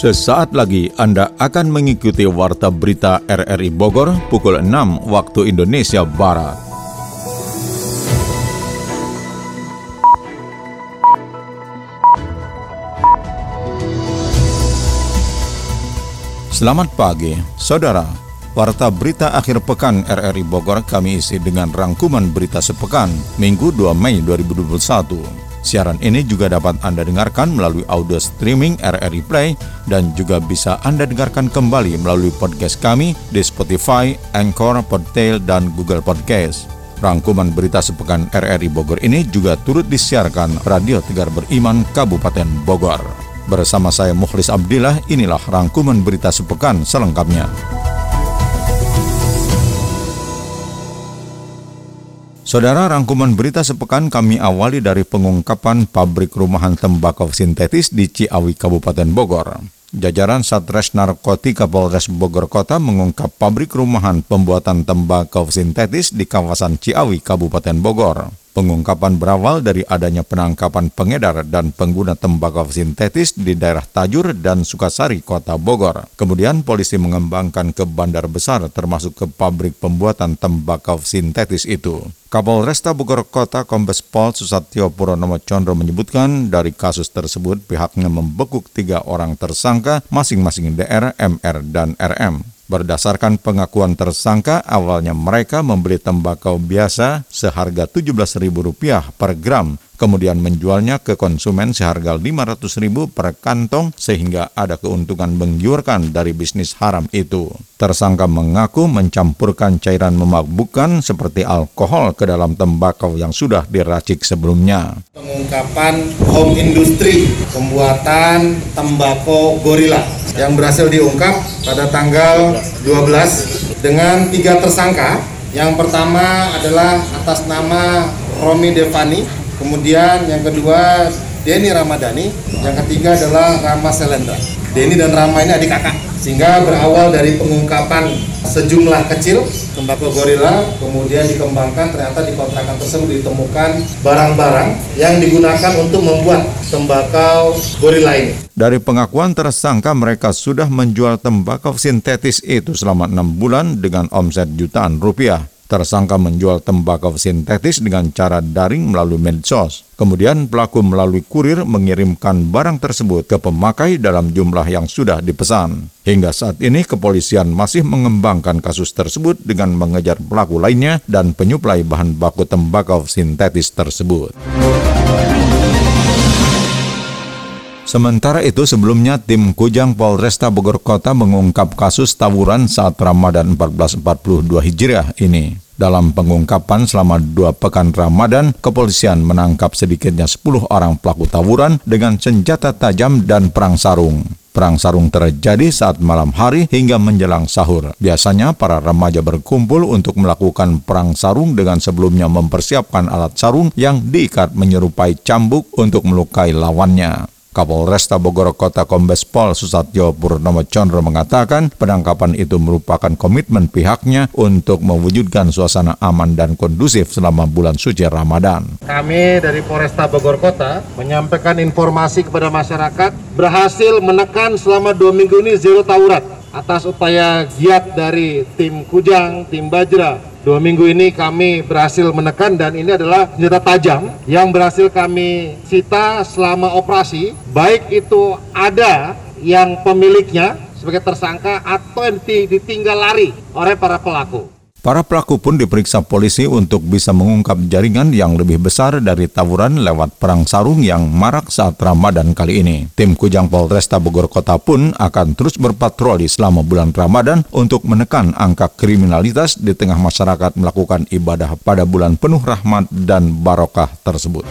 Sesaat lagi Anda akan mengikuti Warta Berita RRI Bogor pukul 6 waktu Indonesia Barat. Selamat pagi, Saudara. Warta Berita Akhir Pekan RRI Bogor kami isi dengan rangkuman berita sepekan, Minggu 2 Mei 2021. Siaran ini juga dapat Anda dengarkan melalui audio streaming RRI Play dan juga bisa Anda dengarkan kembali melalui podcast kami di Spotify, Anchor, Podtail, dan Google Podcast. Rangkuman berita sepekan RRI Bogor ini juga turut disiarkan Radio Tegar Beriman Kabupaten Bogor. Bersama saya Mukhlis Abdillah, inilah rangkuman berita sepekan selengkapnya. Saudara rangkuman berita sepekan kami awali dari pengungkapan pabrik rumahan tembakau sintetis di Ciawi, Kabupaten Bogor. Jajaran Satres Narkotika Polres Bogor Kota mengungkap pabrik rumahan pembuatan tembakau sintetis di kawasan Ciawi, Kabupaten Bogor. Pengungkapan berawal dari adanya penangkapan pengedar dan pengguna tembakau sintetis di daerah Tajur dan Sukasari, Kota Bogor. Kemudian polisi mengembangkan ke bandar besar termasuk ke pabrik pembuatan tembakau sintetis itu. Kapolresta Bogor Kota Kombes Pol Susatyo Purnomo Condro menyebutkan dari kasus tersebut pihaknya membekuk tiga orang tersangka masing-masing DR, MR, dan RM. Berdasarkan pengakuan tersangka, awalnya mereka membeli tembakau biasa seharga Rp17.000 per gram, kemudian menjualnya ke konsumen seharga Rp500.000 per kantong sehingga ada keuntungan menggiurkan dari bisnis haram itu. Tersangka mengaku mencampurkan cairan memabukkan seperti alkohol ke dalam tembakau yang sudah diracik sebelumnya. Pengungkapan home industry pembuatan tembakau gorila yang berhasil diungkap pada tanggal 12 dengan tiga tersangka. Yang pertama adalah atas nama Romi Devani, kemudian yang kedua Denny Ramadhani, yang ketiga adalah Rama Selendra. Denny dan Rama ini adik kakak, sehingga berawal dari pengungkapan sejumlah kecil tembakau gorila kemudian dikembangkan ternyata di kontrakan tersebut ditemukan barang-barang yang digunakan untuk membuat tembakau gorila ini. Dari pengakuan tersangka mereka sudah menjual tembakau sintetis itu selama enam bulan dengan omset jutaan rupiah. Tersangka menjual tembakau sintetis dengan cara daring melalui medsos. Kemudian pelaku melalui kurir mengirimkan barang tersebut ke pemakai dalam jumlah yang sudah dipesan. Hingga saat ini kepolisian masih mengembangkan kasus tersebut dengan mengejar pelaku lainnya dan penyuplai bahan baku tembakau sintetis tersebut. Sementara itu sebelumnya tim Kujang Polresta Bogor Kota mengungkap kasus tawuran saat Ramadan 1442 Hijriah ini. Dalam pengungkapan selama dua pekan Ramadan, kepolisian menangkap sedikitnya 10 orang pelaku tawuran dengan senjata tajam dan perang sarung. Perang sarung terjadi saat malam hari hingga menjelang sahur. Biasanya para remaja berkumpul untuk melakukan perang sarung dengan sebelumnya mempersiapkan alat sarung yang diikat menyerupai cambuk untuk melukai lawannya. Kapolresta Bogor Kota Kombes Pol Susatyo Purnomo Condro mengatakan penangkapan itu merupakan komitmen pihaknya untuk mewujudkan suasana aman dan kondusif selama bulan suci Ramadan. Kami dari Polresta Bogor Kota menyampaikan informasi kepada masyarakat berhasil menekan selama dua minggu ini zero tawuran atas upaya giat dari tim Kujang, tim Bajra, Dua minggu ini kami berhasil menekan dan ini adalah senjata tajam yang berhasil kami sita selama operasi. Baik itu ada yang pemiliknya sebagai tersangka atau yang ditinggal lari oleh para pelaku. Para pelaku pun diperiksa polisi untuk bisa mengungkap jaringan yang lebih besar dari tawuran lewat perang sarung yang marak saat Ramadan kali ini. Tim Kujang Polresta Bogor Kota pun akan terus berpatroli selama bulan Ramadan untuk menekan angka kriminalitas di tengah masyarakat melakukan ibadah pada bulan penuh rahmat dan barokah tersebut.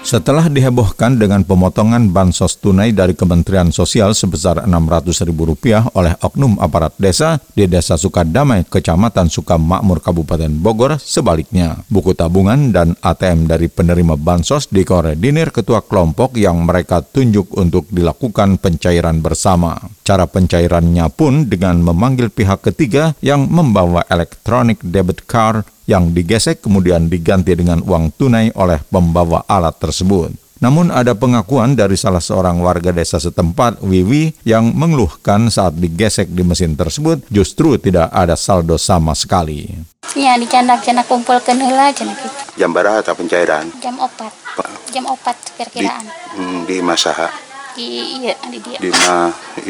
Setelah dihebohkan dengan pemotongan bansos tunai dari Kementerian Sosial sebesar Rp600.000 oleh oknum aparat desa di Desa Sukadamai, Kecamatan Sukamakmur, Kabupaten Bogor, sebaliknya, buku tabungan dan ATM dari penerima bansos dikoordinir ketua kelompok yang mereka tunjuk untuk dilakukan pencairan bersama. Cara pencairannya pun dengan memanggil pihak ketiga yang membawa elektronik debit card yang digesek kemudian diganti dengan uang tunai oleh pembawa alat tersebut. Namun ada pengakuan dari salah seorang warga desa setempat, Wiwi, yang mengeluhkan saat digesek di mesin tersebut justru tidak ada saldo sama sekali. Ya, di canda-canda kumpul ke nela cina gitu. Jam berapa pencairan? Jam opat. Jam opat Di, perkiraan. hmm, di Masaha. Di, iya, di dia. Di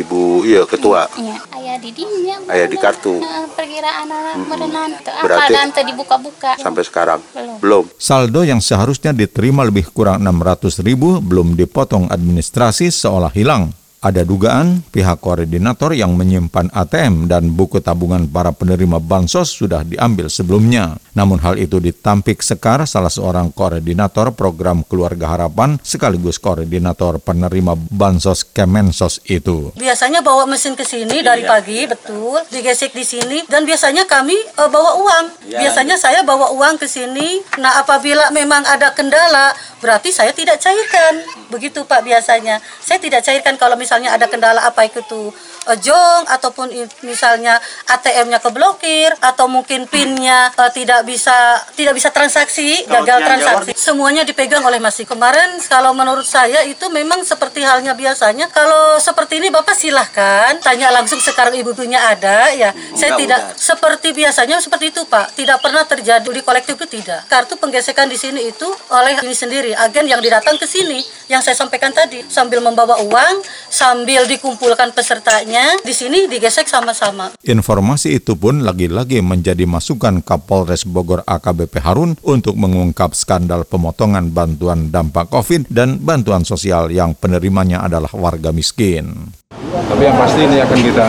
ibu iya ketua. Iya, ayah di dinya. Ayah di kartu. Nah, perkiraan anak merenan. Apa Berarti- dan tadi buka-buka. Sampai sekarang Belum. belum. Saldo yang seharusnya diterima lebih kurang 600 ribu belum dipotong administrasi seolah hilang. Ada dugaan pihak koordinator yang menyimpan ATM dan buku tabungan para penerima bansos sudah diambil sebelumnya. Namun hal itu ditampik Sekar, salah seorang koordinator program Keluarga Harapan sekaligus koordinator penerima bansos Kemensos itu. Biasanya bawa mesin ke sini dari pagi, betul, digesek di sini dan biasanya kami eh, bawa uang. Biasanya saya bawa uang ke sini. Nah, apabila memang ada kendala, berarti saya tidak cairkan. Begitu Pak biasanya. Saya tidak cairkan kalau misalnya ada kendala apa itu tuh eh, jong ataupun misalnya ATM-nya keblokir atau mungkin PIN-nya eh, tidak bisa tidak bisa transaksi, gagal transaksi. Semuanya dipegang oleh Masih. Kemarin kalau menurut saya itu memang seperti halnya biasanya. Kalau seperti ini Bapak silahkan tanya langsung sekarang ibu-ibunya ada ya. Saya tidak seperti biasanya seperti itu Pak. Tidak pernah terjadi di kolektif itu tidak. Kartu penggesekan di sini itu oleh ini sendiri agen yang didatang ke sini yang saya sampaikan tadi sambil membawa uang sambil dikumpulkan pesertanya di sini digesek sama-sama. Informasi itu pun lagi-lagi menjadi masukan Kapolres Bogor AKBP Harun untuk mengungkap skandal pemotongan bantuan dampak COVID dan bantuan sosial yang penerimanya adalah warga miskin. Tapi yang pasti ini akan kita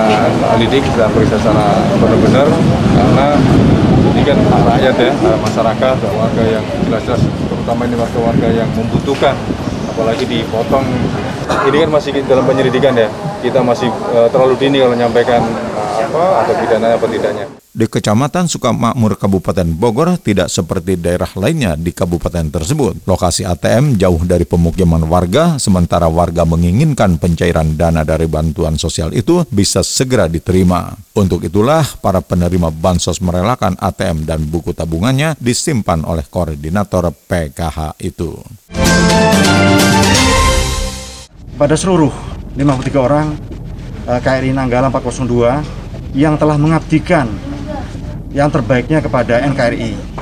lidik dan periksa secara benar-benar karena ini kan rakyat ya, masyarakat, warga yang jelas-jelas terutama ini warga-warga yang membutuhkan apalagi dipotong ini kan masih dalam penyelidikan ya kita masih eh, terlalu dini kalau menyampaikan eh, apa atau pidana apa tidaknya Di Kecamatan Sukamakmur Kabupaten Bogor tidak seperti daerah lainnya di kabupaten tersebut. Lokasi ATM jauh dari pemukiman warga, sementara warga menginginkan pencairan dana dari bantuan sosial itu bisa segera diterima. Untuk itulah para penerima bansos merelakan ATM dan buku tabungannya disimpan oleh koordinator PKH itu. pada seluruh 53 orang eh, KRI Nanggala 402 yang telah mengabdikan yang terbaiknya kepada NKRI.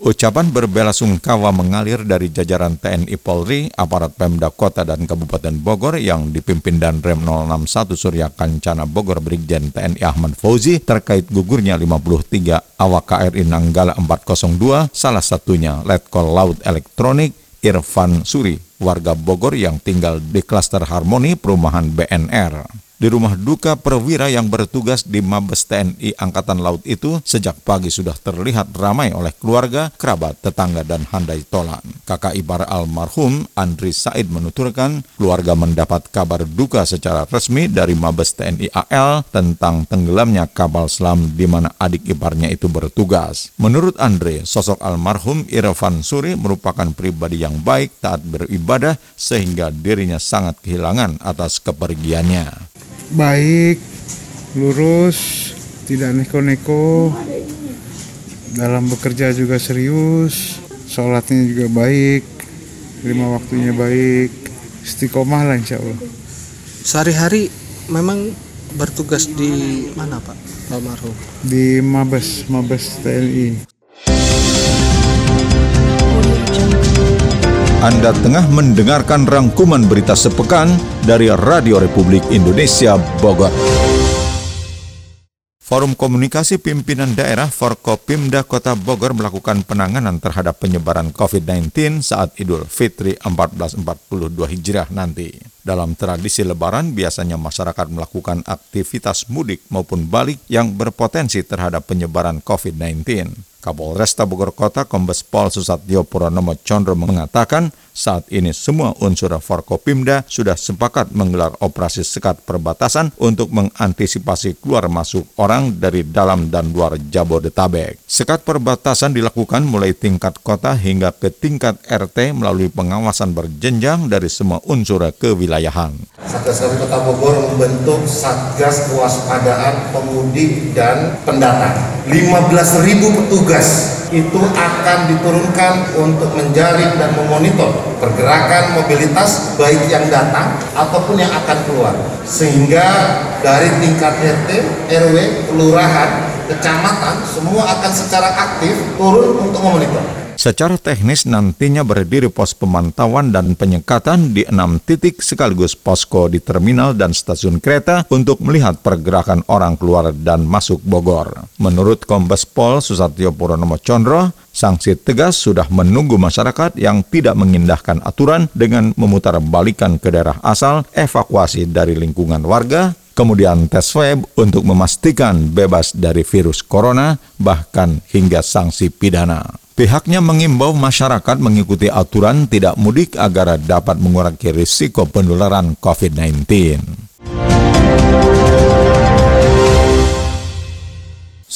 Ucapan berbelasungkawa mengalir dari jajaran TNI Polri, aparat Pemda Kota dan Kabupaten Bogor yang dipimpin dan Rem 061 Surya Kancana Bogor Brigjen TNI Ahmad Fauzi terkait gugurnya 53 awak KRI Nanggala 402, salah satunya Letkol Laut Elektronik Irfan Suri, warga Bogor yang tinggal di klaster Harmoni Perumahan BNR. Di rumah duka perwira yang bertugas di Mabes TNI Angkatan Laut itu sejak pagi sudah terlihat ramai oleh keluarga, kerabat, tetangga, dan handai tolan. Kakak ipar almarhum Andri Said menuturkan keluarga mendapat kabar duka secara resmi dari Mabes TNI AL tentang tenggelamnya kapal selam di mana adik iparnya itu bertugas. Menurut Andre, sosok almarhum Irfan Suri merupakan pribadi yang baik, taat beribadah, sehingga dirinya sangat kehilangan atas kepergiannya baik, lurus, tidak neko-neko, dalam bekerja juga serius, sholatnya juga baik, lima waktunya baik, istiqomah lah insya Allah. Sehari-hari memang bertugas di mana Pak almarhum? Di Mabes, Mabes TNI. Anda tengah mendengarkan rangkuman berita sepekan dari Radio Republik Indonesia Bogor. Forum Komunikasi Pimpinan Daerah Forkopimda Kota Bogor melakukan penanganan terhadap penyebaran COVID-19 saat Idul Fitri 1442 Hijriah nanti. Dalam tradisi lebaran, biasanya masyarakat melakukan aktivitas mudik maupun balik yang berpotensi terhadap penyebaran COVID-19. Kapolresta Bogor Kota Kombes Pol Susatyo Puranomo Condro mengatakan saat ini semua unsur Forkopimda sudah sepakat menggelar operasi sekat perbatasan untuk mengantisipasi keluar masuk orang dari dalam dan luar Jabodetabek. Sekat perbatasan dilakukan mulai tingkat kota hingga ke tingkat RT melalui pengawasan berjenjang dari semua unsur kewilayahan. Satgas Kota Bogor membentuk Satgas Kewaspadaan Pemudik dan Pendatang. 15.000 petugas itu akan diturunkan untuk menjaring dan memonitor pergerakan mobilitas baik yang datang ataupun yang akan keluar. Sehingga dari tingkat RT, RW, kelurahan, kecamatan semua akan secara aktif turun untuk memonitor. Secara teknis nantinya berdiri pos pemantauan dan penyekatan di enam titik sekaligus posko di terminal dan stasiun kereta untuk melihat pergerakan orang keluar dan masuk Bogor. Menurut Kombes Pol Susatyo Purnomo Condro, sanksi tegas sudah menunggu masyarakat yang tidak mengindahkan aturan dengan memutar balikan ke daerah asal, evakuasi dari lingkungan warga, kemudian tes swab untuk memastikan bebas dari virus corona, bahkan hingga sanksi pidana. Pihaknya mengimbau masyarakat mengikuti aturan tidak mudik agar dapat mengurangi risiko penularan COVID-19.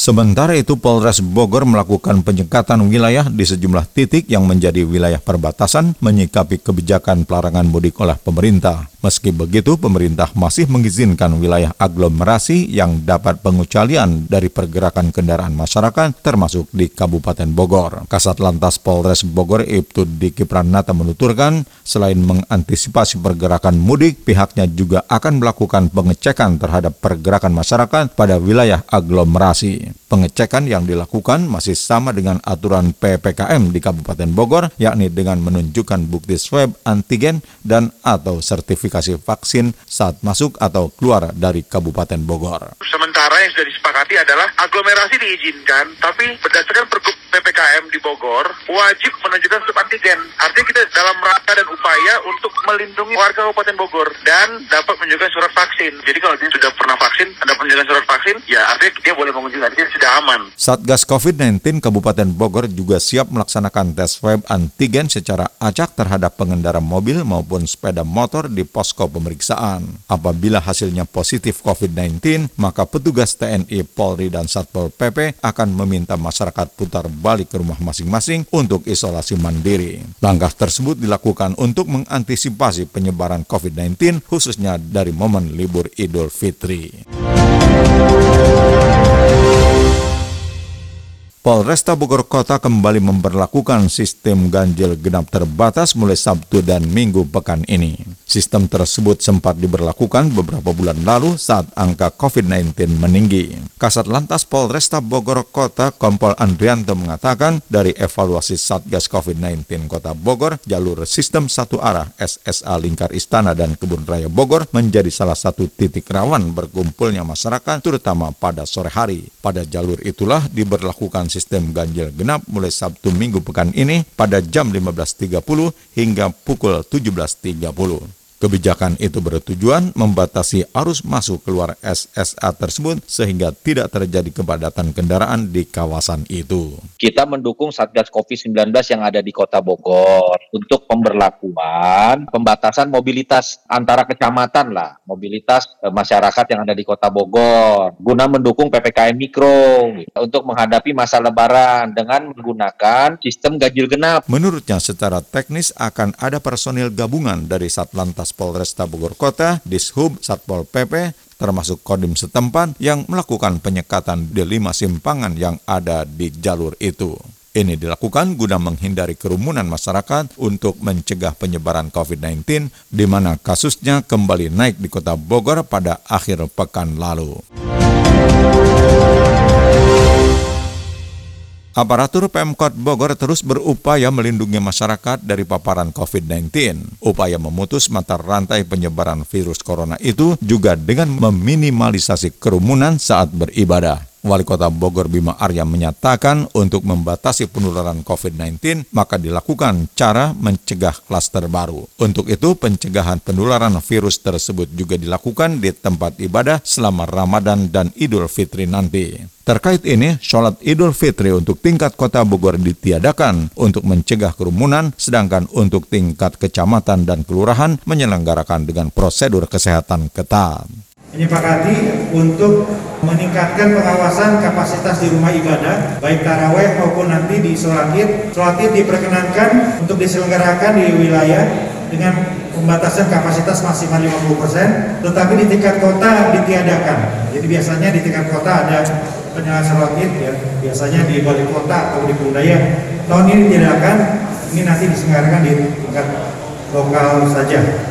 Sementara itu Polres Bogor melakukan penyekatan wilayah di sejumlah titik yang menjadi wilayah perbatasan menyikapi kebijakan pelarangan mudik oleh pemerintah. Meski begitu, pemerintah masih mengizinkan wilayah aglomerasi yang dapat pengecualian dari pergerakan kendaraan masyarakat termasuk di Kabupaten Bogor. Kasat Lantas Polres Bogor Ibtu Diki Pranata menuturkan, selain mengantisipasi pergerakan mudik, pihaknya juga akan melakukan pengecekan terhadap pergerakan masyarakat pada wilayah aglomerasi. Pengecekan yang dilakukan masih sama dengan aturan PPKM di Kabupaten Bogor, yakni dengan menunjukkan bukti swab antigen dan atau sertifikasi vaksin saat masuk atau keluar dari Kabupaten Bogor. Sementara yang sudah disepakati adalah aglomerasi diizinkan, tapi berdasarkan pergub PPKM di Bogor, wajib menunjukkan swab antigen. Artinya kita dalam rangka dan upaya untuk melindungi warga Kabupaten Bogor dan dapat menunjukkan surat vaksin. Jadi kalau dia sudah pernah vaksin, ada menunjukkan surat vaksin, ya artinya dia boleh mengunjungi, dia sudah aman. Satgas COVID-19 Kabupaten Bogor juga siap melaksanakan tes swab antigen secara acak terhadap pengendara mobil maupun sepeda motor di posko pemeriksaan. Apabila hasilnya positif COVID-19, maka petugas TNI, Polri, dan Satpol PP akan meminta masyarakat putar balik ke rumah masing-masing untuk isolasi mandiri. Langkah tersebut dilakukan untuk mengantisipasi penyebaran COVID-19 khususnya dari momen libur Idul Fitri. Polresta Bogor Kota kembali memperlakukan sistem ganjil genap terbatas mulai Sabtu dan Minggu pekan ini. Sistem tersebut sempat diberlakukan beberapa bulan lalu saat angka COVID-19 meninggi. Kasat Lantas Polresta Bogor Kota Kompol Andrianto mengatakan dari evaluasi Satgas COVID-19 Kota Bogor, jalur sistem satu arah SSA Lingkar Istana dan Kebun Raya Bogor menjadi salah satu titik rawan berkumpulnya masyarakat terutama pada sore hari. Pada jalur itulah diberlakukan sistem ganjil genap mulai Sabtu Minggu pekan ini pada jam 15.30 hingga pukul 17.30. Kebijakan itu bertujuan membatasi arus masuk keluar SSA tersebut sehingga tidak terjadi kepadatan kendaraan di kawasan itu. Kita mendukung Satgas COVID-19 yang ada di Kota Bogor untuk pemberlakuan pembatasan mobilitas antara kecamatan lah, mobilitas eh, masyarakat yang ada di Kota Bogor guna mendukung PPKM Mikro untuk menghadapi masa lebaran dengan menggunakan sistem ganjil genap. Menurutnya secara teknis akan ada personil gabungan dari Satlantas Polresta Bogor Kota, Dishub, Satpol PP, termasuk Kodim setempat yang melakukan penyekatan di lima simpangan yang ada di jalur itu. Ini dilakukan guna menghindari kerumunan masyarakat untuk mencegah penyebaran COVID-19 di mana kasusnya kembali naik di kota Bogor pada akhir pekan lalu. Aparatur Pemkot Bogor terus berupaya melindungi masyarakat dari paparan COVID-19. Upaya memutus mata rantai penyebaran virus corona itu juga dengan meminimalisasi kerumunan saat beribadah. Wali Kota Bogor Bima Arya menyatakan untuk membatasi penularan COVID-19 maka dilakukan cara mencegah klaster baru. Untuk itu pencegahan penularan virus tersebut juga dilakukan di tempat ibadah selama Ramadan dan Idul Fitri nanti. Terkait ini, sholat Idul Fitri untuk tingkat kota Bogor ditiadakan untuk mencegah kerumunan, sedangkan untuk tingkat kecamatan dan kelurahan menyelenggarakan dengan prosedur kesehatan ketat menyepakati untuk meningkatkan pengawasan kapasitas di rumah ibadah baik taraweh maupun nanti di sholat id. Sholat id diperkenankan untuk diselenggarakan di wilayah dengan pembatasan kapasitas maksimal 50%, tetapi di tingkat kota ditiadakan. Jadi biasanya di tingkat kota ada penyelenggaraan sholat id ya, biasanya di balik kota atau di budaya. Tahun ini ditiadakan ini nanti diselenggarakan di tingkat lokal saja.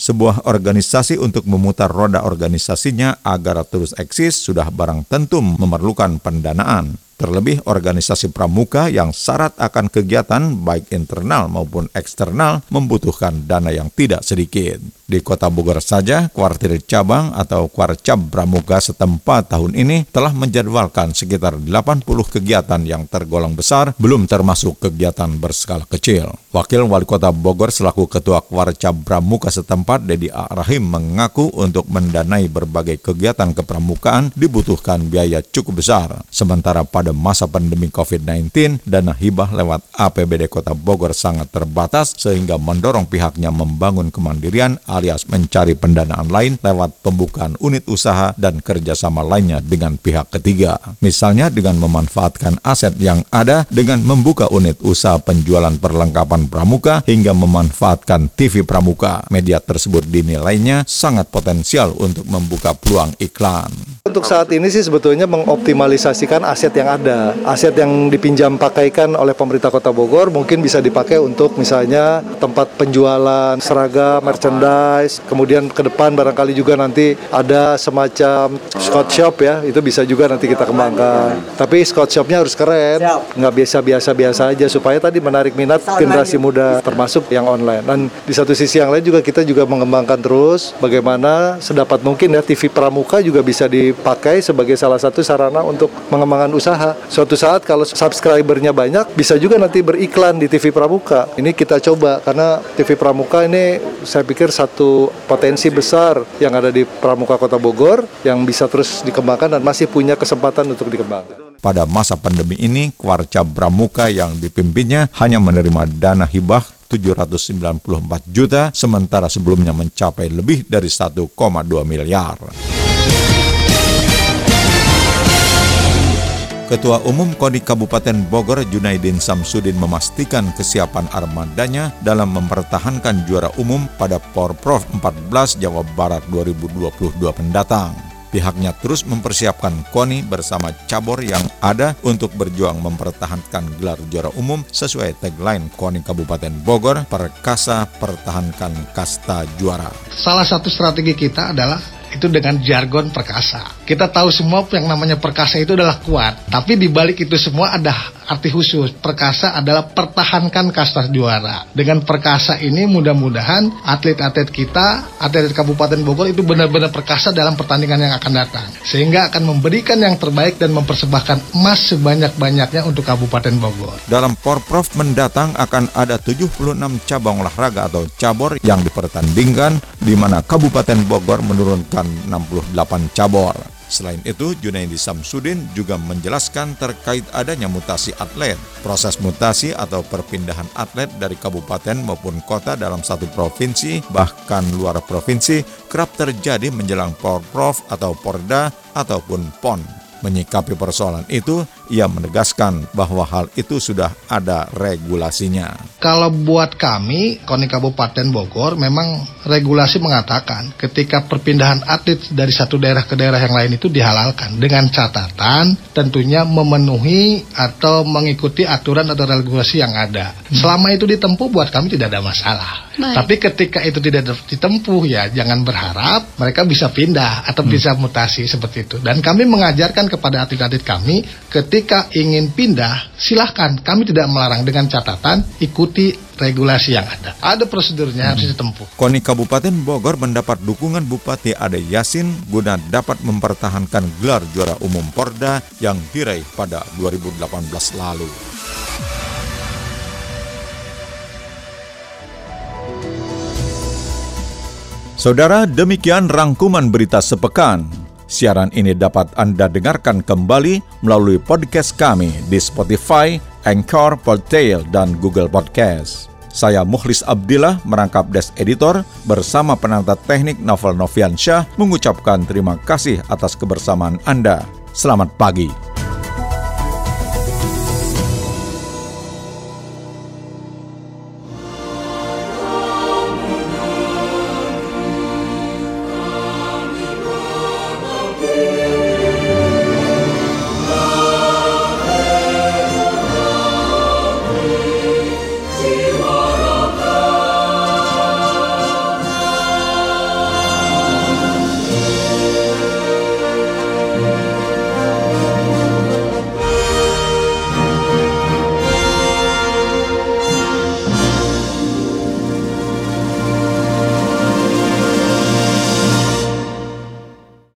Sebuah organisasi untuk memutar roda organisasinya agar terus eksis sudah barang tentu memerlukan pendanaan. Terlebih organisasi pramuka yang syarat akan kegiatan baik internal maupun eksternal membutuhkan dana yang tidak sedikit. Di kota Bogor saja, kuartir cabang atau kuarcab pramuka setempat tahun ini telah menjadwalkan sekitar 80 kegiatan yang tergolong besar, belum termasuk kegiatan berskala kecil. Wakil Wali Kota Bogor selaku Ketua Kuarcab Pramuka setempat, Dedi A. Rahim, mengaku untuk mendanai berbagai kegiatan kepramukaan dibutuhkan biaya cukup besar. Sementara pada pada masa pandemi COVID-19, dana hibah lewat APBD Kota Bogor sangat terbatas sehingga mendorong pihaknya membangun kemandirian alias mencari pendanaan lain lewat pembukaan unit usaha dan kerjasama lainnya dengan pihak ketiga. Misalnya dengan memanfaatkan aset yang ada dengan membuka unit usaha penjualan perlengkapan pramuka hingga memanfaatkan TV pramuka. Media tersebut dinilainya sangat potensial untuk membuka peluang iklan. Untuk saat ini sih sebetulnya mengoptimalisasikan aset yang ada. Aset yang dipinjam pakaikan oleh pemerintah Kota Bogor mungkin bisa dipakai untuk misalnya tempat penjualan seragam, merchandise, kemudian ke depan barangkali juga nanti ada semacam Scott Shop ya, itu bisa juga nanti kita kembangkan. Tapi Scott Shopnya harus keren, nggak biasa-biasa-biasa aja supaya tadi menarik minat generasi muda termasuk yang online. Dan di satu sisi yang lain juga kita juga mengembangkan terus bagaimana sedapat mungkin ya TV Pramuka juga bisa di dipakai sebagai salah satu sarana untuk mengembangkan usaha. Suatu saat kalau subscribernya banyak, bisa juga nanti beriklan di TV Pramuka. Ini kita coba karena TV Pramuka ini saya pikir satu potensi besar yang ada di Pramuka Kota Bogor yang bisa terus dikembangkan dan masih punya kesempatan untuk dikembangkan. Pada masa pandemi ini, Kwarca Pramuka yang dipimpinnya hanya menerima dana hibah 794 juta, sementara sebelumnya mencapai lebih dari 1,2 miliar. Ketua Umum KONI Kabupaten Bogor Junaidin Samsudin memastikan kesiapan armadanya dalam mempertahankan juara umum pada Porprov 14 Jawa Barat 2022 mendatang. Pihaknya terus mempersiapkan KONI bersama cabur yang ada untuk berjuang mempertahankan gelar juara umum sesuai tagline KONI Kabupaten Bogor, Perkasa Pertahankan Kasta Juara. Salah satu strategi kita adalah itu dengan jargon perkasa. Kita tahu semua yang namanya perkasa itu adalah kuat, tapi di balik itu semua ada arti khusus. Perkasa adalah pertahankan kasta juara. Dengan perkasa ini mudah-mudahan atlet-atlet kita, atlet Kabupaten Bogor itu benar-benar perkasa dalam pertandingan yang akan datang. Sehingga akan memberikan yang terbaik dan mempersembahkan emas sebanyak-banyaknya untuk Kabupaten Bogor. Dalam Porprov mendatang akan ada 76 cabang olahraga atau cabur yang dipertandingkan di mana Kabupaten Bogor menurunkan menetapkan 68 cabur. Selain itu, Junaidi Samsudin juga menjelaskan terkait adanya mutasi atlet. Proses mutasi atau perpindahan atlet dari kabupaten maupun kota dalam satu provinsi, bahkan luar provinsi, kerap terjadi menjelang Porprov atau Porda ataupun PON. Menyikapi persoalan itu, ia menegaskan bahwa hal itu sudah ada regulasinya. Kalau buat kami, KONI Kabupaten Bogor, memang regulasi mengatakan ketika perpindahan atlet dari satu daerah ke daerah yang lain itu dihalalkan dengan catatan tentunya memenuhi atau mengikuti aturan atau regulasi yang ada. Hmm. Selama itu ditempuh buat kami tidak ada masalah. Baik. Tapi ketika itu tidak ditempuh ya jangan berharap mereka bisa pindah atau hmm. bisa mutasi seperti itu. Dan kami mengajarkan kepada atlet-atlet kami ketika ingin pindah silahkan kami tidak melarang dengan catatan ikuti regulasi yang ada. Ada prosedurnya hmm. harus ditempuh. KONI Kabupaten Bogor mendapat dukungan Bupati Ade Yasin guna dapat mempertahankan gelar juara umum Porda yang diraih pada 2018 lalu. Saudara, demikian rangkuman berita sepekan. Siaran ini dapat Anda dengarkan kembali melalui podcast kami di Spotify, Anchor, Podtail, dan Google Podcast. Saya Muhlis Abdillah merangkap Des Editor bersama penata teknik Novel Noviansyah mengucapkan terima kasih atas kebersamaan Anda. Selamat pagi.